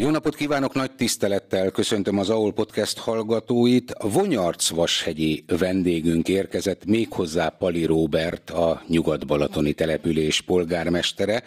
Jó napot kívánok, nagy tisztelettel köszöntöm az AOL Podcast hallgatóit. Vonyarc Vashegyi vendégünk érkezett méghozzá Pali Róbert, a Nyugat-Balatoni település polgármestere.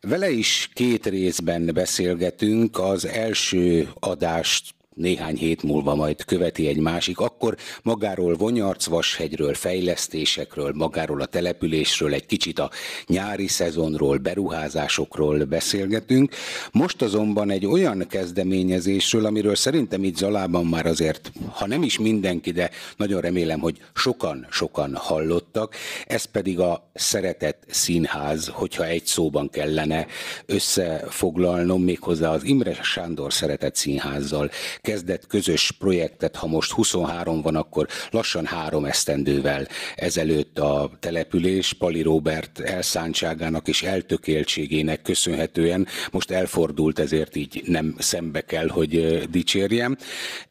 Vele is két részben beszélgetünk. Az első adást néhány hét múlva majd követi egy másik, akkor magáról Vonyarcvashegyről, fejlesztésekről, magáról a településről, egy kicsit a nyári szezonról, beruházásokról beszélgetünk. Most azonban egy olyan kezdeményezésről, amiről szerintem itt Zalában már azért, ha nem is mindenki, de nagyon remélem, hogy sokan-sokan hallottak, ez pedig a Szeretett Színház, hogyha egy szóban kellene összefoglalnom, méghozzá az Imre Sándor Szeretett Színházzal kezdett közös projektet, ha most 23 van, akkor lassan három esztendővel ezelőtt a település Pali Robert elszántságának és eltökéltségének köszönhetően most elfordult, ezért így nem szembe kell, hogy dicsérjem.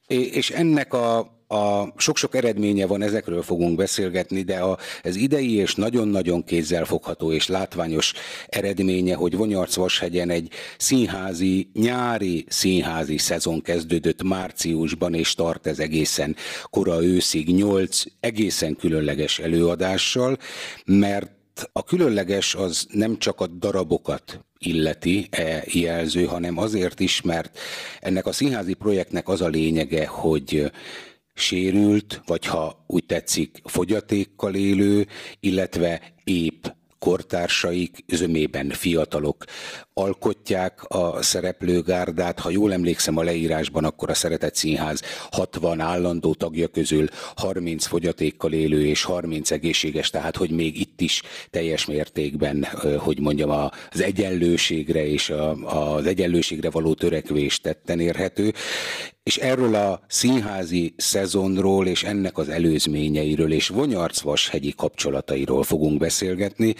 És ennek a a sok-sok eredménye van, ezekről fogunk beszélgetni, de a, ez idei és nagyon-nagyon kézzelfogható és látványos eredménye, hogy Vonyarc-Vashegyen egy színházi, nyári színházi szezon kezdődött márciusban, és tart ez egészen kora őszig, nyolc egészen különleges előadással, mert a különleges az nem csak a darabokat illeti e jelző, hanem azért is, mert ennek a színházi projektnek az a lényege, hogy sérült, vagy ha úgy tetszik, fogyatékkal élő, illetve épp kortársaik, zömében fiatalok alkotják a szereplőgárdát. Ha jól emlékszem a leírásban, akkor a Szeretett Színház 60 állandó tagja közül 30 fogyatékkal élő és 30 egészséges, tehát hogy még itt is teljes mértékben, hogy mondjam, az egyenlőségre és az egyenlőségre való törekvést tetten érhető. És erről a színházi szezonról és ennek az előzményeiről és Vonyarcvashegyi kapcsolatairól fogunk beszélgetni.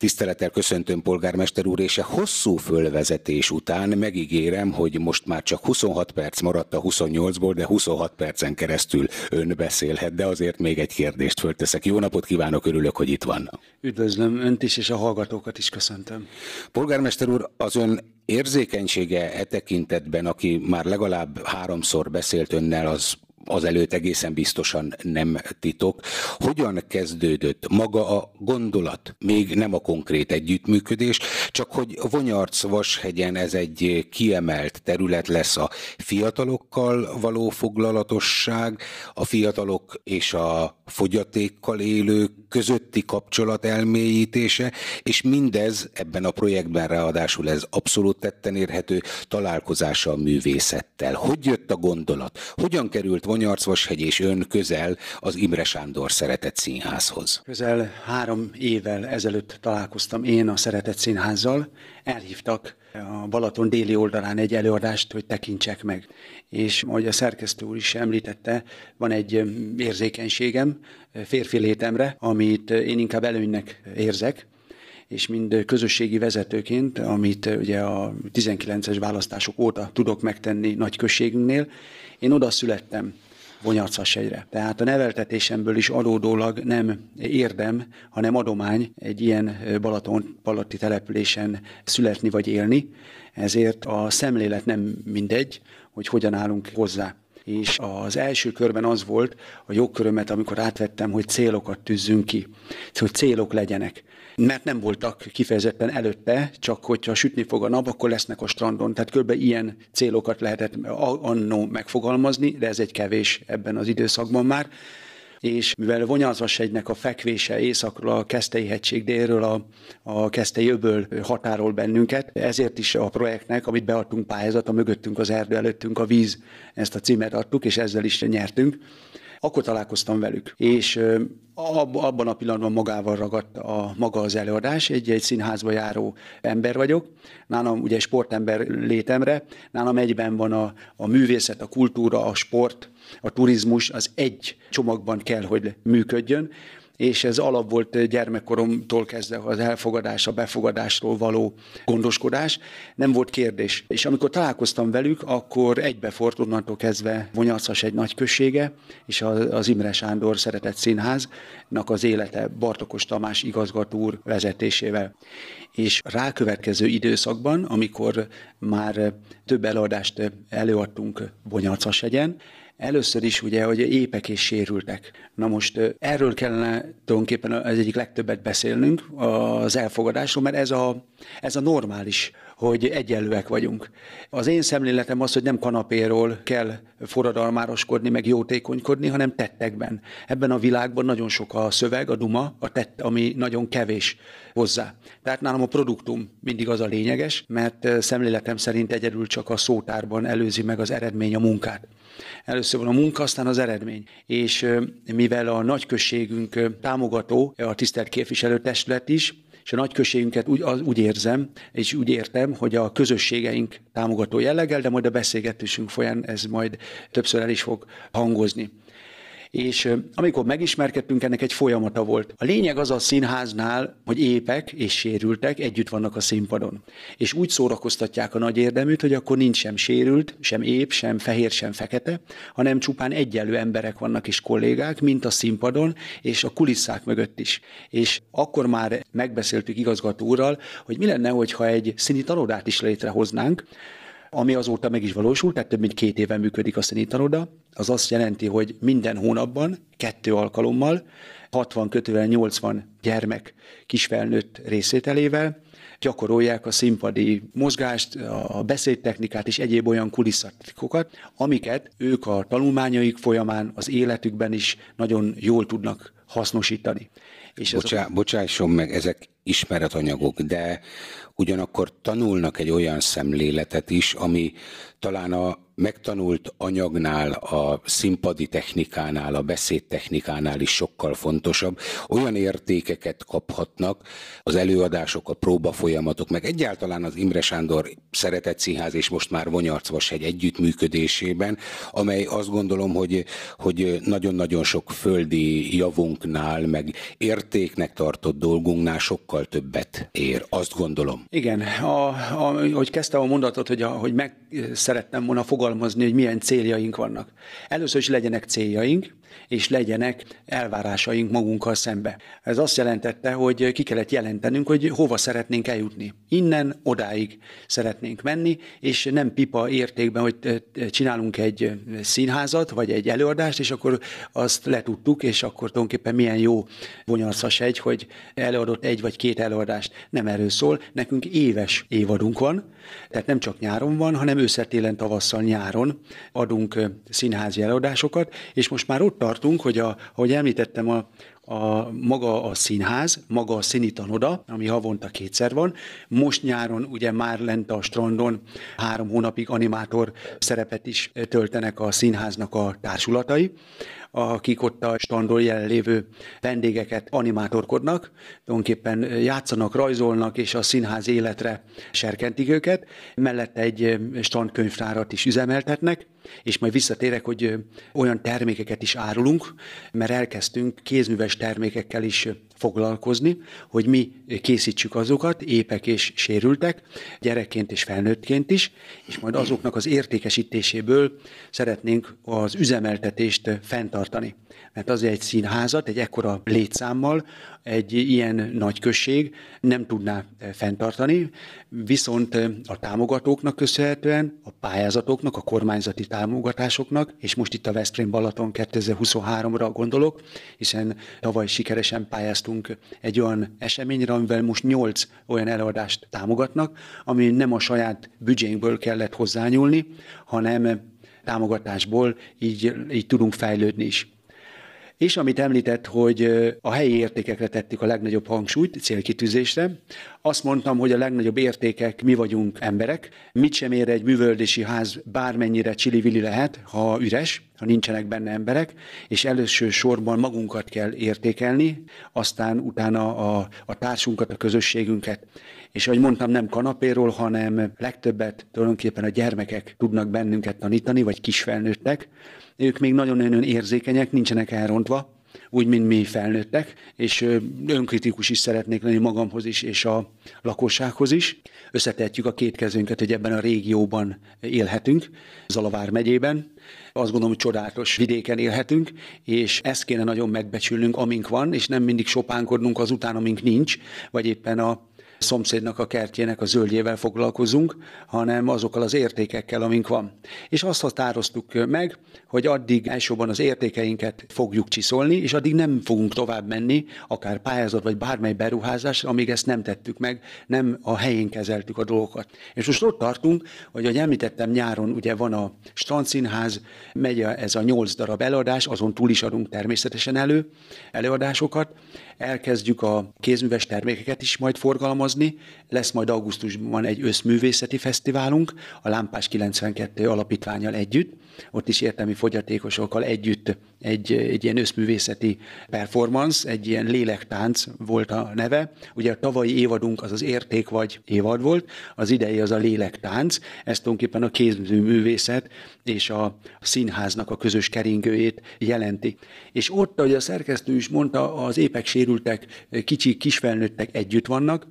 Tisztelettel köszöntöm polgármester úr, és a hosszú fölvezetés után megígérem, hogy most már csak 26 perc maradt a 28-ból, de 26 percen keresztül ön beszélhet, de azért még egy kérdést fölteszek. Jó napot kívánok, örülök, hogy itt van. Üdvözlöm önt is, és a hallgatókat is köszöntöm. Polgármester úr, az ön érzékenysége e tekintetben, aki már legalább háromszor beszélt önnel, az azelőtt egészen biztosan nem titok. Hogyan kezdődött maga a gondolat? Még nem a konkrét együttműködés, csak hogy Vonyarc Vashegyen ez egy kiemelt terület lesz a fiatalokkal való foglalatosság, a fiatalok és a fogyatékkal élők közötti kapcsolat elmélyítése, és mindez ebben a projektben ráadásul ez abszolút tetten érhető találkozása a művészettel. Hogy jött a gondolat? Hogyan került Vonyarcvashegy és ön közel az Imre Sándor Szeretett Színházhoz? Közel három évvel ezelőtt találkoztam én a Szeretett Színházzal. Elhívtak a Balaton déli oldalán egy előadást, hogy tekintsek meg. És ahogy a szerkesztő úr is említette, van egy érzékenységem férfi létemre, amit én inkább előnynek érzek, és mind közösségi vezetőként, amit ugye a 19-es választások óta tudok megtenni nagy községünknél, én oda születtem Vonyarcasegyre. Tehát a neveltetésemből is adódólag nem érdem, hanem adomány egy ilyen Balaton palatti településen születni vagy élni, ezért a szemlélet nem mindegy, hogy hogyan állunk hozzá. És az első körben az volt a jogkörömet, amikor átvettem, hogy célokat tűzzünk ki, hogy célok legyenek mert nem voltak kifejezetten előtte, csak hogyha sütni fog a nap, akkor lesznek a strandon. Tehát kb. ilyen célokat lehetett annó megfogalmazni, de ez egy kevés ebben az időszakban már és mivel Vonyalzvasegynek a fekvése északról, a Kesztei hegység délről, a, a Kesztei öböl határol bennünket, ezért is a projektnek, amit beadtunk pályázat, a mögöttünk az erdő, előttünk a víz, ezt a címet adtuk, és ezzel is nyertünk akkor találkoztam velük. És abban a pillanatban magával ragadt a maga az előadás. Egy, egy színházba járó ember vagyok. Nálam ugye sportember létemre, nálam egyben van a, a művészet, a kultúra, a sport, a turizmus, az egy csomagban kell, hogy működjön és ez alap volt gyermekkoromtól kezdve az elfogadás, a befogadásról való gondoskodás, nem volt kérdés. És amikor találkoztam velük, akkor egybefort onnantól kezdve Vonyarcas egy nagy községe, és az Imre Sándor Szeretett Színháznak az élete Bartokos Tamás igazgató úr vezetésével. És rákövetkező időszakban, amikor már több előadást előadtunk Bonyarcashegyen, Először is ugye, hogy épek és sérültek. Na most erről kellene tulajdonképpen az egyik legtöbbet beszélnünk, az elfogadásról, mert ez a, ez a normális, hogy egyenlőek vagyunk. Az én szemléletem az, hogy nem kanapéról kell forradalmároskodni, meg jótékonykodni, hanem tettekben. Ebben a világban nagyon sok a szöveg, a duma, a tett, ami nagyon kevés hozzá. Tehát nálam a produktum mindig az a lényeges, mert szemléletem szerint egyedül csak a szótárban előzi meg az eredmény a munkát. Először van a munka, aztán az eredmény. És mivel a nagyközségünk támogató, a tisztelt képviselőtestület is, és a nagyközségünket úgy, az, úgy érzem, és úgy értem, hogy a közösségeink támogató jelleggel, de majd a beszélgetésünk folyán ez majd többször el is fog hangozni. És amikor megismerkedtünk, ennek egy folyamata volt. A lényeg az a színháznál, hogy épek és sérültek együtt vannak a színpadon. És úgy szórakoztatják a nagy érdeműt, hogy akkor nincs sem sérült, sem ép, sem fehér, sem fekete, hanem csupán egyenlő emberek vannak és kollégák, mint a színpadon, és a kulisszák mögött is. És akkor már megbeszéltük igazgató úrral, hogy mi lenne, hogyha egy színi tanodát is létrehoznánk, ami azóta meg is valósult, tehát több mint két éve működik a szenítanoda. Az azt jelenti, hogy minden hónapban, kettő alkalommal, 60 kötővel 80 gyermek kisfelnőtt részételével gyakorolják a színpadi mozgást, a beszédtechnikát és egyéb olyan kulisszatikokat, amiket ők a tanulmányaik folyamán, az életükben is nagyon jól tudnak hasznosítani. És Bocsá, a... Bocsásson meg, ezek ismeretanyagok, de ugyanakkor tanulnak egy olyan szemléletet is, ami talán a megtanult anyagnál, a színpadi technikánál, a beszédtechnikánál is sokkal fontosabb. Olyan értékeket kaphatnak az előadások, a próbafolyamatok, meg egyáltalán az Imre Sándor Szeretett Színház és most már egy együttműködésében, amely azt gondolom, hogy, hogy nagyon-nagyon sok földi javunknál, meg értéknek tartott dolgunknál sokkal többet ér. Azt gondolom. Igen, a, a, hogy kezdtem a mondatot, hogy, a, hogy meg szerettem volna fogalmazni, hogy milyen céljaink vannak. Először is legyenek céljaink, és legyenek elvárásaink magunkkal szembe. Ez azt jelentette, hogy ki kellett jelentenünk, hogy hova szeretnénk eljutni. Innen, odáig szeretnénk menni, és nem pipa értékben, hogy csinálunk egy színházat, vagy egy előadást, és akkor azt letudtuk, és akkor tulajdonképpen milyen jó vonyarszas egy, hogy előadott egy vagy két előadást. Nem erről szól, nekünk éves évadunk van, tehát nem csak nyáron van, hanem ősszel, tavasszal, nyáron adunk színházi előadásokat, és most már ott tartunk, hogy a, ahogy említettem, a, a, maga a színház, maga a színitanoda, ami havonta kétszer van. Most nyáron ugye már lent a strandon három hónapig animátor szerepet is töltenek a színháznak a társulatai akik ott a standon jelenlévő vendégeket animátorkodnak, tulajdonképpen játszanak, rajzolnak, és a színház életre serkentik őket. Mellette egy standkönyvtárat is üzemeltetnek, és majd visszatérek, hogy olyan termékeket is árulunk, mert elkezdtünk kézműves termékekkel is foglalkozni, hogy mi készítsük azokat, épek és sérültek, gyerekként és felnőttként is, és majd azoknak az értékesítéséből szeretnénk az üzemeltetést fenntartani. Mert azért egy színházat, egy ekkora létszámmal, egy ilyen nagy község nem tudná fenntartani, viszont a támogatóknak köszönhetően, a pályázatoknak, a kormányzati támogatásoknak, és most itt a Veszprém Balaton 2023-ra gondolok, hiszen tavaly sikeresen pályáztunk egy olyan eseményre, amivel most nyolc olyan előadást támogatnak, ami nem a saját büdzsénkből kellett hozzányúlni, hanem támogatásból így, így tudunk fejlődni is. És amit említett, hogy a helyi értékekre tettük a legnagyobb hangsúlyt, célkitűzésre, azt mondtam, hogy a legnagyobb értékek mi vagyunk emberek. Mit sem ér egy művöldési ház bármennyire csili-vili lehet, ha üres, ha nincsenek benne emberek, és előső sorban magunkat kell értékelni, aztán utána a, a társunkat, a közösségünket. És ahogy mondtam, nem kanapéról, hanem legtöbbet tulajdonképpen a gyermekek tudnak bennünket tanítani, vagy kisfelnőttek, ők még nagyon-nagyon érzékenyek, nincsenek elrontva, úgy, mint mi felnőttek, és önkritikus is szeretnék lenni magamhoz is, és a lakossághoz is. Összetetjük a két kezünket, hogy ebben a régióban élhetünk, Zalavár megyében. Azt gondolom, hogy csodálatos vidéken élhetünk, és ezt kéne nagyon megbecsülnünk, amink van, és nem mindig sopánkodnunk azután, amink nincs, vagy éppen a szomszédnak a kertjének a zöldjével foglalkozunk, hanem azokkal az értékekkel, amink van. És azt határoztuk meg, hogy addig elsősorban az értékeinket fogjuk csiszolni, és addig nem fogunk tovább menni, akár pályázat vagy bármely beruházás, amíg ezt nem tettük meg, nem a helyén kezeltük a dolgokat. És most ott tartunk, hogy ahogy említettem, nyáron ugye van a Strandszínház, megy ez a nyolc darab előadás, azon túl is adunk természetesen elő előadásokat, elkezdjük a kézműves termékeket is majd forgalmazni, lesz majd augusztusban egy összművészeti fesztiválunk, a Lámpás 92 alapítványal együtt, ott is értelmi fogyatékosokkal együtt egy, egy ilyen összművészeti performance, egy ilyen lélektánc volt a neve. Ugye a tavalyi évadunk az az érték vagy évad volt, az idei az a lélektánc, ez tulajdonképpen a kézművészet és a színháznak a közös keringőjét jelenti. És ott, ahogy a szerkesztő is mondta, az épek sérültek, kicsi kisfelnőttek együtt vannak,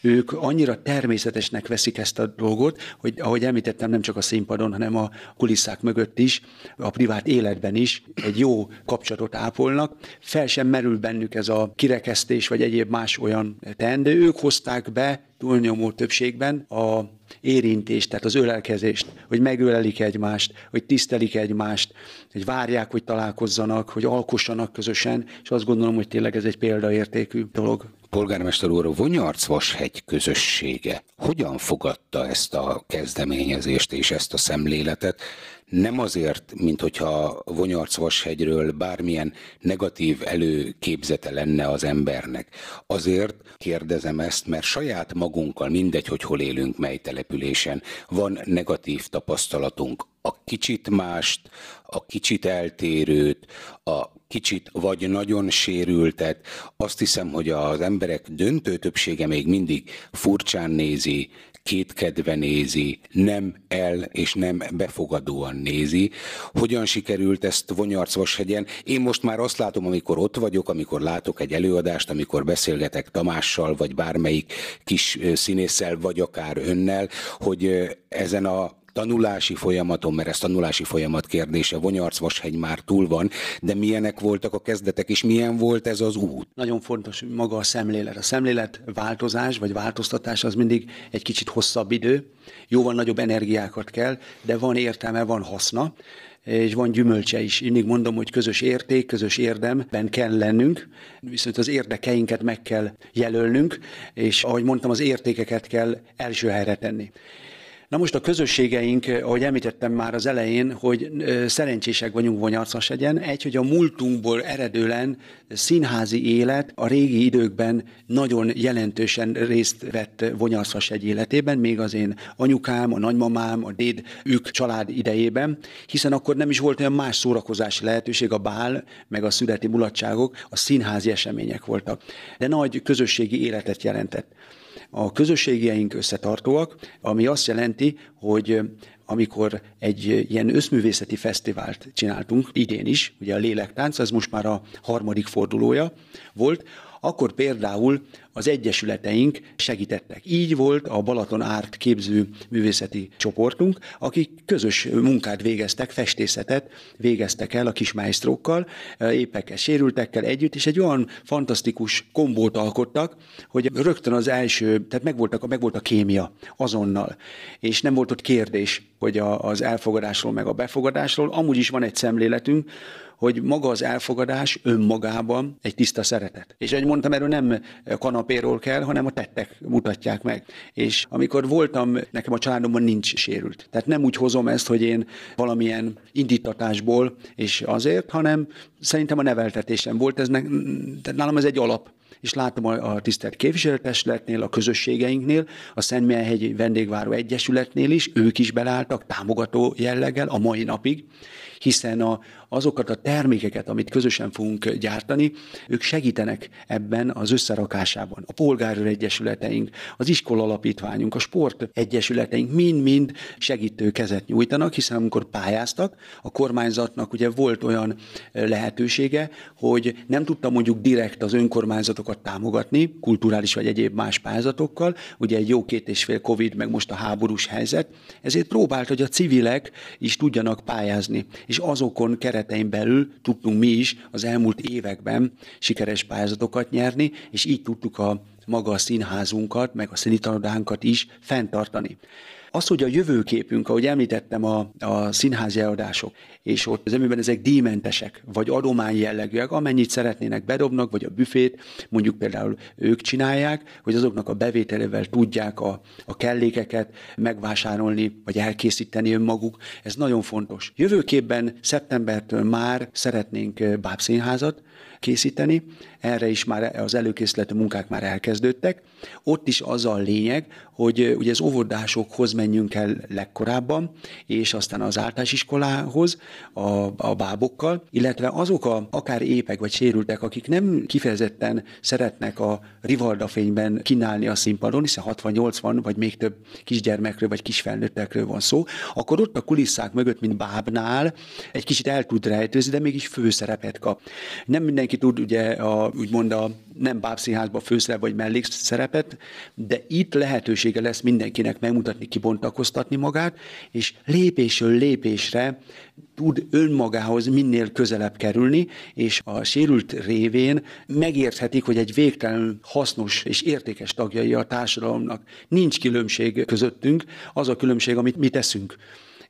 ők annyira természetesnek veszik ezt a dolgot, hogy ahogy említettem, nem csak a színpadon, hanem a kulisszák mögött is, a privát életben is egy jó kapcsolatot ápolnak. Fel sem merül bennük ez a kirekesztés, vagy egyéb más olyan teendő. Ők hozták be túlnyomó többségben a érintést, tehát az ölelkezést, hogy megölelik egymást, hogy tisztelik egymást, hogy várják, hogy találkozzanak, hogy alkossanak közösen, és azt gondolom, hogy tényleg ez egy példaértékű dolog. Polgármester úr, Vonyarcvashegy közössége hogyan fogadta ezt a kezdeményezést és ezt a szemléletet? Nem azért, mint hogyha Vonyarcvashegyről bármilyen negatív előképzete lenne az embernek. Azért kérdezem ezt, mert saját magunkkal, mindegy, hogy hol élünk, mely településen, van negatív tapasztalatunk. A kicsit mást, a kicsit eltérőt, a kicsit vagy nagyon sérültet. Azt hiszem, hogy az emberek döntő többsége még mindig furcsán nézi, kétkedve nézi, nem el és nem befogadóan nézi. Hogyan sikerült ezt Vonyarcvashegyen? Én most már azt látom, amikor ott vagyok, amikor látok egy előadást, amikor beszélgetek Tamással, vagy bármelyik kis színésszel, vagy akár önnel, hogy ezen a tanulási folyamaton, mert ez tanulási folyamat kérdése, Vonyarcvashegy már túl van, de milyenek voltak a kezdetek, és milyen volt ez az út? Nagyon fontos maga a szemlélet. A szemlélet változás, vagy változtatás az mindig egy kicsit hosszabb idő, jóval nagyobb energiákat kell, de van értelme, van haszna és van gyümölcse is. Mindig mondom, hogy közös érték, közös érdemben kell lennünk, viszont az érdekeinket meg kell jelölnünk, és ahogy mondtam, az értékeket kell első helyre tenni. Na most a közösségeink, ahogy említettem már az elején, hogy szerencsések vagyunk egyen. Egy, hogy a múltunkból eredően színházi élet a régi időkben nagyon jelentősen részt vett egy életében, még az én anyukám, a nagymamám, a déd, ők család idejében, hiszen akkor nem is volt olyan más szórakozási lehetőség, a bál, meg a születi mulatságok, a színházi események voltak. De nagy közösségi életet jelentett. A közösségeink összetartóak, ami azt jelenti, hogy amikor egy ilyen összművészeti fesztivált csináltunk, idén is, ugye a Lélektánc, ez most már a harmadik fordulója volt, akkor például az egyesületeink segítettek. Így volt a Balaton Árt képző művészeti csoportunk, akik közös munkát végeztek, festészetet végeztek el a kis maestrókkal, épekkel, sérültekkel együtt, és egy olyan fantasztikus kombót alkottak, hogy rögtön az első, tehát megvoltak, megvolt a kémia azonnal, és nem volt ott kérdés, hogy a, az elfogadásról meg a befogadásról. Amúgy is van egy szemléletünk, hogy maga az elfogadás önmagában egy tiszta szeretet. És ahogy mondtam, erről nem kanapéról kell, hanem a tettek mutatják meg. És amikor voltam, nekem a családomban nincs sérült. Tehát nem úgy hozom ezt, hogy én valamilyen indítatásból és azért, hanem szerintem a neveltetésem volt, ez ne, tehát nálam ez egy alap és látom a, a tisztelt képviselőtestületnél, a közösségeinknél, a Szentmelyhegyi Vendégváró Egyesületnél is, ők is belálltak támogató jelleggel a mai napig, hiszen a, azokat a termékeket, amit közösen fogunk gyártani, ők segítenek ebben az összerakásában. A polgárőr egyesületeink, az iskola alapítványunk, a sport egyesületeink mind-mind segítő kezet nyújtanak, hiszen amikor pályáztak, a kormányzatnak ugye volt olyan lehetősége, hogy nem tudta mondjuk direkt az önkormányzatokat támogatni, kulturális vagy egyéb más pályázatokkal, ugye egy jó két és fél Covid, meg most a háborús helyzet, ezért próbált, hogy a civilek is tudjanak pályázni, és azokon keretein belül tudtunk mi is az elmúlt években sikeres pályázatokat nyerni, és így tudtuk a maga a színházunkat, meg a színitanodánkat is fenntartani. Az, hogy a jövőképünk, ahogy említettem, a, a színházi eladások, és ott az emlőben ezek díjmentesek, vagy adomány jellegűek, amennyit szeretnének bedobnak, vagy a büfét, mondjuk például ők csinálják, hogy azoknak a bevételével tudják a, a kellékeket megvásárolni, vagy elkészíteni önmaguk. Ez nagyon fontos. Jövőképben szeptembertől már szeretnénk bábszínházat, készíteni. Erre is már az előkészítő munkák már elkezdődtek. Ott is az a lényeg, hogy ugye az óvodásokhoz menjünk el legkorábban, és aztán az általános iskolához a, a bábokkal, illetve azok a akár épek vagy sérültek, akik nem kifejezetten szeretnek a Rivalda fényben kínálni a színpadon, hiszen 60-80 vagy még több kisgyermekről vagy kisfelnőttekről van szó, akkor ott a kulisszák mögött, mint bábnál, egy kicsit el tud rejtőzni, de mégis főszerepet kap. Nem mindenki tud ugye a, úgymond a nem bábszínházba főszerep vagy mellékszerepet, de itt lehetősége lesz mindenkinek megmutatni, kibontakoztatni magát, és lépésről lépésre tud önmagához minél közelebb kerülni, és a sérült révén megérthetik, hogy egy végtelenül hasznos és értékes tagjai a társadalomnak. Nincs különbség közöttünk, az a különbség, amit mi teszünk.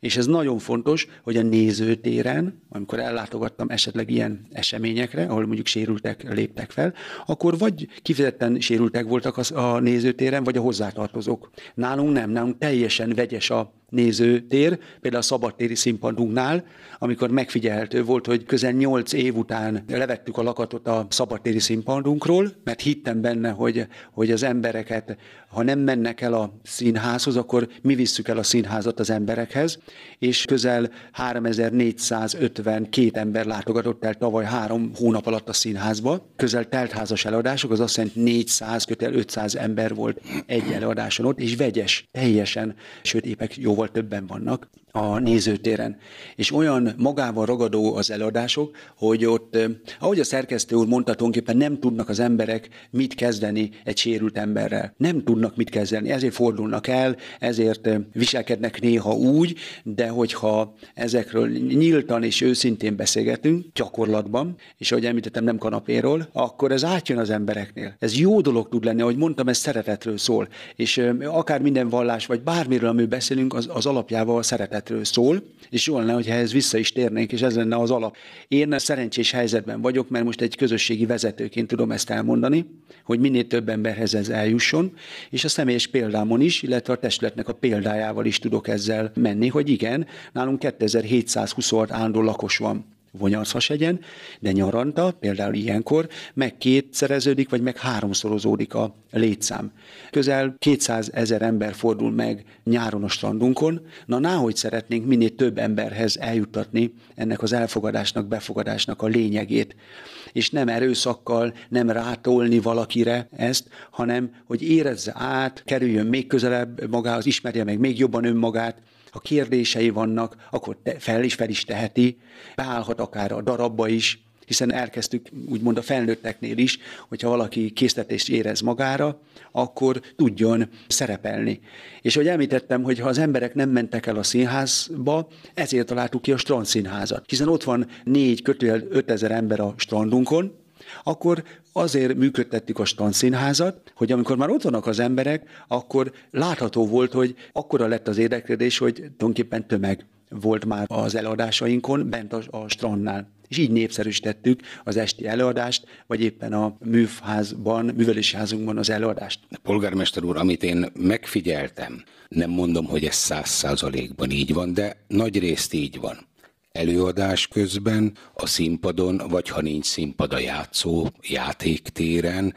És ez nagyon fontos, hogy a nézőtéren, amikor ellátogattam esetleg ilyen eseményekre, ahol mondjuk sérültek léptek fel, akkor vagy kifejezetten sérültek voltak a nézőtéren, vagy a hozzátartozók. Nálunk nem, nálunk teljesen vegyes a nézőtér, például a szabadtéri színpadunknál, amikor megfigyelhető volt, hogy közel nyolc év után levettük a lakatot a szabadtéri színpadunkról, mert hittem benne, hogy, hogy az embereket, ha nem mennek el a színházhoz, akkor mi visszük el a színházat az emberekhez, és közel 3452 ember látogatott el tavaly három hónap alatt a színházba. Közel teltházas előadások, az azt jelenti 400, közel 500 ember volt egy előadáson ott, és vegyes, teljesen, sőt épek jóval többen vannak a nézőtéren. És olyan magával ragadó az előadások, hogy ott, ahogy a szerkesztő úr mondta, tulajdonképpen nem tudnak az emberek mit kezdeni egy sérült emberrel. Nem tudnak mit kezdeni, ezért fordulnak el, ezért viselkednek néha úgy, de hogyha ezekről nyíltan és őszintén beszélgetünk, gyakorlatban, és ahogy említettem, nem kanapéról, akkor ez átjön az embereknél. Ez jó dolog tud lenni, ahogy mondtam, ez szeretetről szól. És akár minden vallás, vagy bármiről, amiről beszélünk, az, az alapjával szeretet életről szól, és jól lenne, hogyha ehhez vissza is térnénk, és ez lenne az alap. Én szerencsés helyzetben vagyok, mert most egy közösségi vezetőként tudom ezt elmondani, hogy minél több emberhez ez eljusson, és a személyes példámon is, illetve a testületnek a példájával is tudok ezzel menni, hogy igen, nálunk 2726 állandó lakos van. Vonyarszhasegyen, de nyaranta, például ilyenkor, meg kétszereződik, vagy meg háromszorozódik a létszám. Közel 200 ezer ember fordul meg nyáron a strandunkon, na náhogy szeretnénk minél több emberhez eljuttatni ennek az elfogadásnak, befogadásnak a lényegét. És nem erőszakkal, nem rátolni valakire ezt, hanem hogy érezze át, kerüljön még közelebb magához, ismerje meg még jobban önmagát, ha kérdései vannak, akkor fel is fel is teheti, beállhat akár a darabba is, hiszen elkezdtük úgymond a felnőtteknél is, hogyha valaki késztetést érez magára, akkor tudjon szerepelni. És hogy említettem, hogy ha az emberek nem mentek el a színházba, ezért találtuk ki a strandszínházat. Hiszen ott van négy kötőjel 5000 ember a strandunkon, akkor azért működtettük a stanszínházat, hogy amikor már ott vannak az emberek, akkor látható volt, hogy akkora lett az érdeklődés, hogy tulajdonképpen tömeg volt már az előadásainkon bent a, a strandnál. És így népszerűsítettük az esti előadást, vagy éppen a műházban, művelési házunkban az előadást. Polgármester úr, amit én megfigyeltem, nem mondom, hogy ez száz százalékban így van, de nagy részt így van előadás közben, a színpadon, vagy ha nincs színpad játszó játéktéren,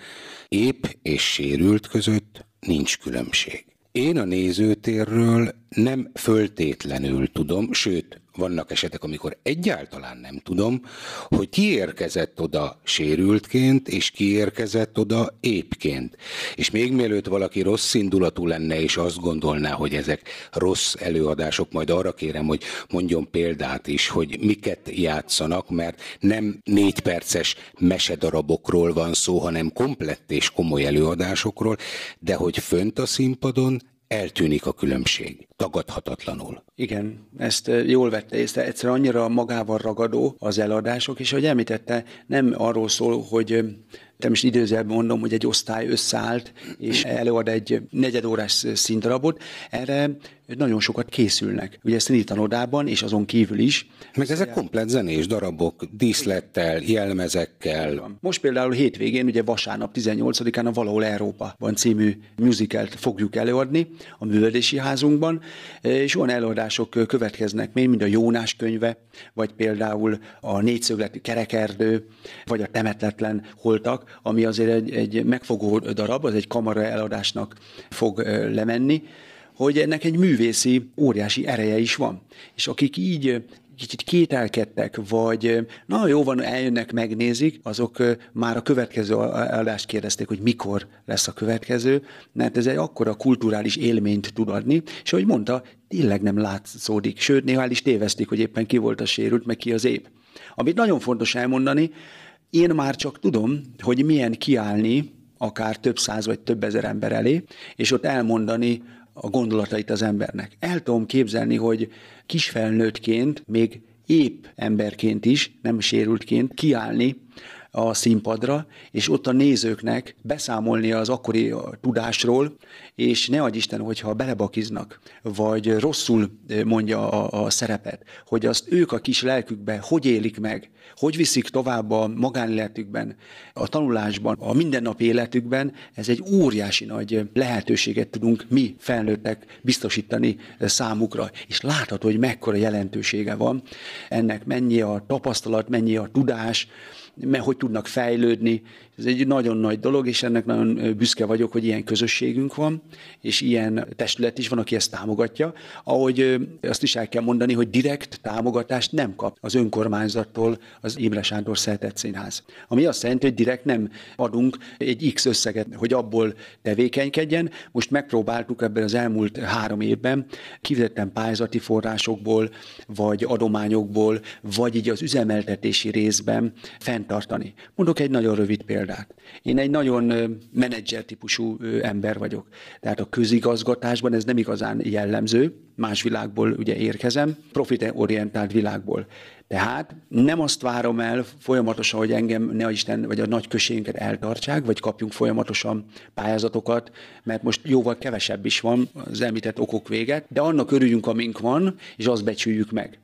épp és sérült között nincs különbség. Én a nézőtérről nem föltétlenül tudom, sőt, vannak esetek, amikor egyáltalán nem tudom, hogy ki érkezett oda sérültként, és ki érkezett oda épként. És még mielőtt valaki rossz indulatú lenne, és azt gondolná, hogy ezek rossz előadások, majd arra kérem, hogy mondjon példát is, hogy miket játszanak, mert nem négy perces mesedarabokról van szó, hanem komplett és komoly előadásokról, de hogy fönt a színpadon eltűnik a különbség, tagadhatatlanul. Igen, ezt eh, jól vette észre. Egyszer annyira magával ragadó az eladások, és ahogy említette, nem arról szól, hogy is időzelben mondom, hogy egy osztály összeállt, és előad egy negyedórás színdarabot, erre nagyon sokat készülnek. Ugye színitanodában, és azon kívül is. Meg ezek komplet zenés darabok, díszlettel, jelmezekkel. Most például hétvégén, ugye vasárnap 18-án a Valahol Európa-ban című musicalt fogjuk előadni a művelési házunkban, és olyan előadások következnek még, mint a Jónás könyve, vagy például a négyszögletű kerekerdő, vagy a temetetlen holtak, ami azért egy, egy megfogó darab, az egy kamara eladásnak fog lemenni, hogy ennek egy művészi óriási ereje is van. És akik így kicsit kételkedtek, vagy na jó van, eljönnek, megnézik, azok már a következő adást kérdezték, hogy mikor lesz a következő, mert ez egy akkora kulturális élményt tud adni, és ahogy mondta, tényleg nem látszódik, sőt, néha el is tévezték, hogy éppen ki volt a sérült, meg ki az épp. Amit nagyon fontos elmondani, én már csak tudom, hogy milyen kiállni akár több száz vagy több ezer ember elé, és ott elmondani a gondolatait az embernek. El tudom képzelni, hogy kisfelnőttként, még épp emberként is, nem sérültként kiállni a színpadra, és ott a nézőknek beszámolni az akkori tudásról, és ne adj Isten, hogyha belebakiznak, vagy rosszul mondja a, a szerepet, hogy azt ők a kis lelkükbe hogy élik meg, hogy viszik tovább a magánéletükben, a tanulásban, a mindennapi életükben, ez egy óriási nagy lehetőséget tudunk mi felnőttek biztosítani számukra. És látható, hogy mekkora jelentősége van ennek, mennyi a tapasztalat, mennyi a tudás, mert hogy tudnak fejlődni. Ez egy nagyon nagy dolog, és ennek nagyon büszke vagyok, hogy ilyen közösségünk van, és ilyen testület is van, aki ezt támogatja. Ahogy azt is el kell mondani, hogy direkt támogatást nem kap az önkormányzattól az Imre Sándor Szeretett Színház. Ami azt jelenti, hogy direkt nem adunk egy X összeget, hogy abból tevékenykedjen. Most megpróbáltuk ebben az elmúlt három évben, kifizettem pályázati forrásokból, vagy adományokból, vagy így az üzemeltetési részben fenntartani. Mondok egy nagyon rövid példát. Én egy nagyon menedzser típusú ember vagyok. Tehát a közigazgatásban ez nem igazán jellemző, más világból ugye érkezem, profitorientált világból. Tehát nem azt várom el folyamatosan, hogy engem ne Isten vagy a nagy községünket eltartsák, vagy kapjunk folyamatosan pályázatokat, mert most jóval kevesebb is van az említett okok véget, de annak örüljünk, amink van, és azt becsüljük meg.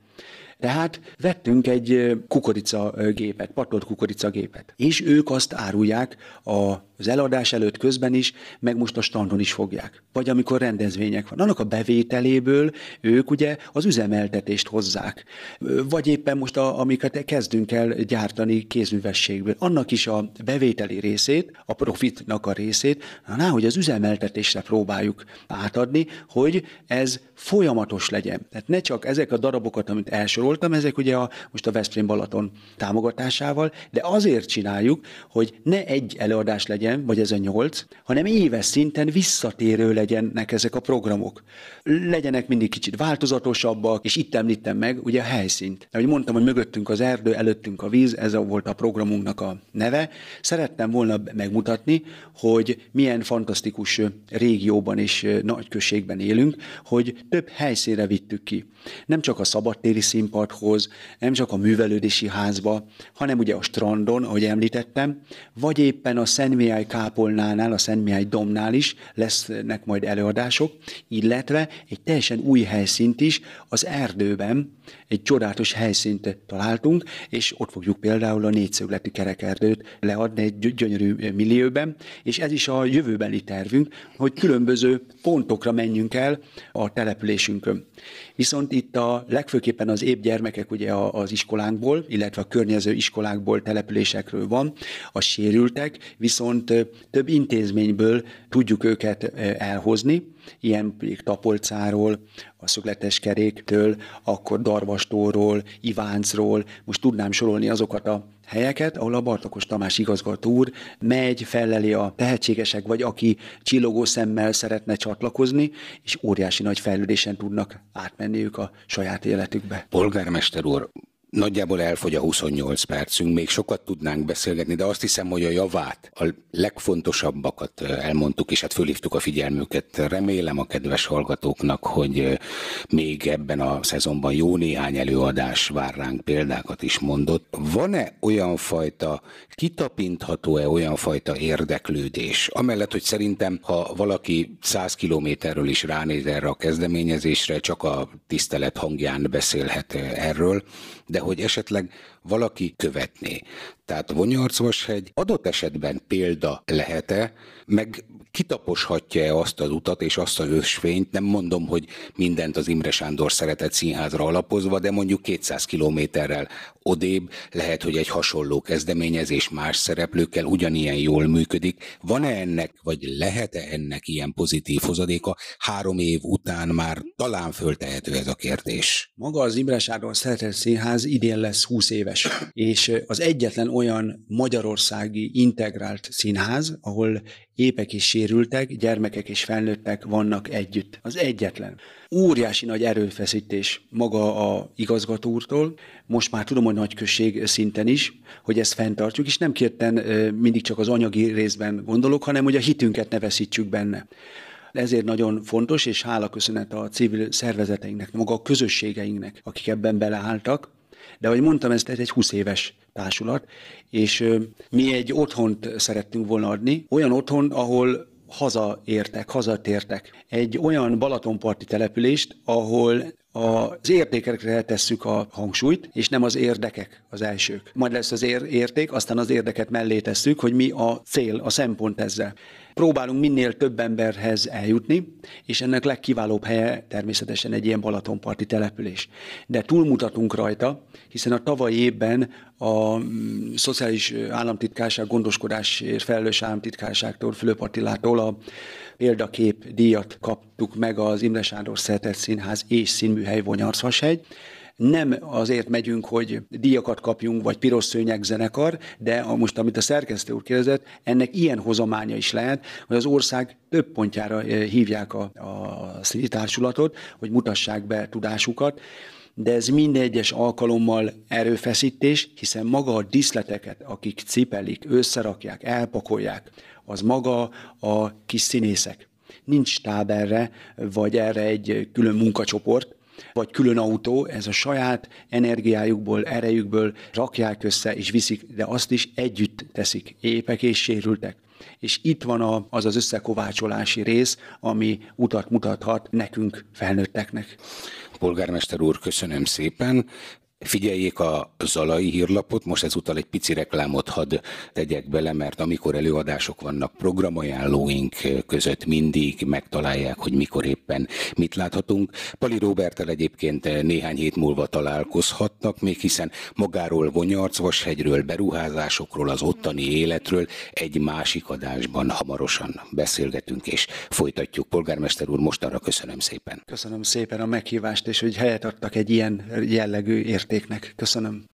Tehát vettünk egy kukoricagépet, patolt kukoricagépet, és ők azt árulják a az eladás előtt közben is, meg most a standon is fogják. Vagy amikor rendezvények van. Annak a bevételéből ők ugye az üzemeltetést hozzák. Vagy éppen most, a, amiket kezdünk el gyártani kézművességből. Annak is a bevételi részét, a profitnak a részét, na, hogy az üzemeltetésre próbáljuk átadni, hogy ez folyamatos legyen. Tehát ne csak ezek a darabokat, amit elsoroltam, ezek ugye a, most a Veszprém Balaton támogatásával, de azért csináljuk, hogy ne egy előadás legyen, legyen, vagy ez a nyolc, hanem éves szinten visszatérő legyenek ezek a programok. Legyenek mindig kicsit változatosabbak, és itt említem meg ugye a helyszínt. Ahogy mondtam, hogy mögöttünk az erdő, előttünk a víz, ez volt a programunknak a neve. Szerettem volna megmutatni, hogy milyen fantasztikus régióban és nagyközségben élünk, hogy több helyszínre vittük ki. Nem csak a szabadtéri színpadhoz, nem csak a művelődési házba, hanem ugye a strandon, ahogy említettem, vagy éppen a Szent kápolnánál, a Szent Mihály domnál is lesznek majd előadások, illetve egy teljesen új helyszínt is az erdőben, egy csodálatos helyszínt találtunk, és ott fogjuk például a négyszögleti kerekerdőt leadni egy gyönyörű millióben, és ez is a jövőbeli tervünk, hogy különböző pontokra menjünk el a településünkön. Viszont itt a legfőképpen az épp gyermekek ugye az iskolánkból, illetve a környező iskolákból, településekről van, a sérültek, viszont több intézményből tudjuk őket elhozni, ilyen Tapolcáról, a szögletes keréktől, akkor Darvastóról, Iváncról, most tudnám sorolni azokat a helyeket, ahol a Bartokos Tamás igazgató úr megy, felleli a tehetségesek, vagy aki csillogó szemmel szeretne csatlakozni, és óriási nagy fejlődésen tudnak átmenni ők a saját életükbe. Polgármester úr, Nagyjából elfogy a 28 percünk, még sokat tudnánk beszélgetni, de azt hiszem, hogy a javát, a legfontosabbakat elmondtuk, és hát fölhívtuk a figyelmüket. Remélem a kedves hallgatóknak, hogy még ebben a szezonban jó néhány előadás vár ránk, példákat is mondott. Van-e olyan fajta, kitapintható-e olyan fajta érdeklődés, amellett, hogy szerintem, ha valaki 100 kilométerről is ránéz erre a kezdeményezésre, csak a tisztelet hangján beszélhet erről, de hogy esetleg valaki követné. Tehát Vonyarcvashegy adott esetben példa lehet-e, meg kitaposhatja-e azt az utat és azt az ösvényt, nem mondom, hogy mindent az Imre Sándor szeretett színházra alapozva, de mondjuk 200 kilométerrel odébb lehet, hogy egy hasonló kezdeményezés más szereplőkkel ugyanilyen jól működik. Van-e ennek, vagy lehet-e ennek ilyen pozitív hozadéka? Három év után már talán föltehető ez a kérdés. Maga az Imre Sándor szeretett színház idén lesz 20 éves, és az egyetlen olyan magyarországi integrált színház, ahol épek és sérültek, gyermekek és felnőttek vannak együtt. Az egyetlen. Óriási nagy erőfeszítés maga a igazgató úrtól, most már tudom, hogy nagyközség szinten is, hogy ezt fenntartjuk, és nem kérten mindig csak az anyagi részben gondolok, hanem hogy a hitünket ne veszítsük benne. Ezért nagyon fontos, és hála köszönet a civil szervezeteinknek, maga a közösségeinknek, akik ebben beleálltak, de ahogy mondtam, ez egy 20 éves társulat, és mi egy otthont szerettünk volna adni, olyan otthon, ahol hazaértek, hazatértek. Egy olyan Balatonparti települést, ahol az értékekre tesszük a hangsúlyt, és nem az érdekek az elsők. Majd lesz az ér- érték, aztán az érdeket mellé tesszük, hogy mi a cél, a szempont ezzel. Próbálunk minél több emberhez eljutni, és ennek legkiválóbb helye természetesen egy ilyen Balatonparti település. De túlmutatunk rajta, hiszen a tavalyi évben a mm, Szociális Államtitkárság gondoskodásért felelős államtitkárságtól, Fülöp Attilától a példakép díjat kaptuk meg az Imre Sándor Szeretett Színház és Színműhely Vonyarszvashegy, nem azért megyünk, hogy díjakat kapjunk, vagy piros szőnyeg zenekar, de a, most, amit a szerkesztő úr kérdezett, ennek ilyen hozománya is lehet, hogy az ország több pontjára eh, hívják a, a társulatot, hogy mutassák be tudásukat, de ez minden egyes alkalommal erőfeszítés, hiszen maga a diszleteket, akik cipelik, összerakják, elpakolják, az maga a kis színészek. Nincs erre, vagy erre egy külön munkacsoport, vagy külön autó, ez a saját energiájukból, erejükből rakják össze és viszik, de azt is együtt teszik, épek és sérültek. És itt van a, az az összekovácsolási rész, ami utat mutathat nekünk, felnőtteknek. Polgármester úr, köszönöm szépen. Figyeljék a Zalai hírlapot, most ezúttal egy pici reklámot hadd tegyek bele, mert amikor előadások vannak, programajánlóink között mindig megtalálják, hogy mikor éppen mit láthatunk. Pali Robertel egyébként néhány hét múlva találkozhatnak még, hiszen magáról Vonyarcvashegyről, beruházásokról, az ottani életről egy másik adásban hamarosan beszélgetünk és folytatjuk. Polgármester úr, mostanra köszönöm szépen. Köszönöm szépen a meghívást, és hogy helyet adtak egy ilyen jellegű ért értéknek. Köszönöm.